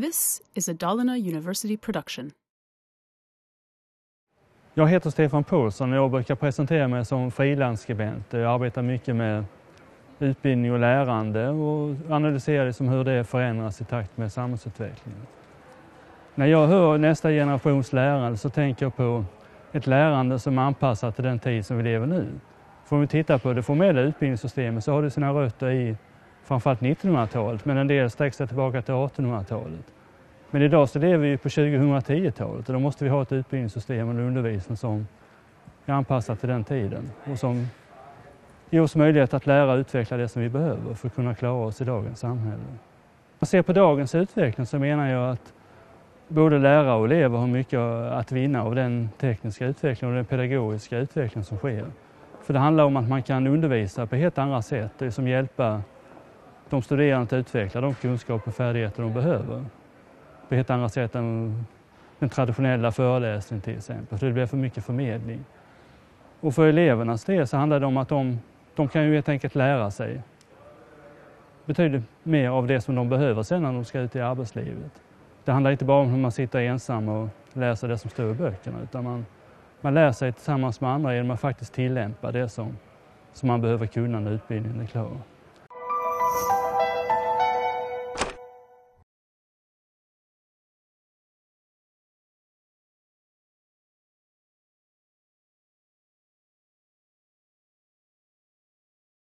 This is a Dalarna University production. Jag heter Stefan Paulsson och jag brukar presentera mig som frilansskribent. Jag arbetar mycket med utbildning och lärande och analyserar liksom hur det förändras i takt med samhällsutvecklingen. När jag hör nästa generations lärande så tänker jag på ett lärande som är anpassat till den tid som vi lever nu. För om vi tittar på det formella utbildningssystemet så har det sina rötter i framförallt 1900-talet men en del sträcker sig tillbaka till 1800-talet. Men idag så lever vi på 2010-talet och då måste vi ha ett utbildningssystem och undervisning som är anpassat till den tiden och som ger oss möjlighet att lära och utveckla det som vi behöver för att kunna klara oss i dagens samhälle. Om man ser på dagens utveckling så menar jag att både lärare och elever har mycket att vinna av den tekniska utvecklingen och den pedagogiska utveckling som sker. För det handlar om att man kan undervisa på helt andra sätt, det är som hjälpa de studerande att utveckla de kunskaper och färdigheter de behöver på helt andra sätt än den traditionella föreläsningen till exempel, för det blir för mycket förmedling. Och för elevernas del så handlar det om att de, de kan ju helt enkelt lära sig betydligt mer av det som de behöver sen när de ska ut i arbetslivet. Det handlar inte bara om hur man sitter ensam och läser det som står i böckerna utan man, man lär sig tillsammans med andra genom att faktiskt tillämpa det som, som man behöver kunna när utbildningen är klar.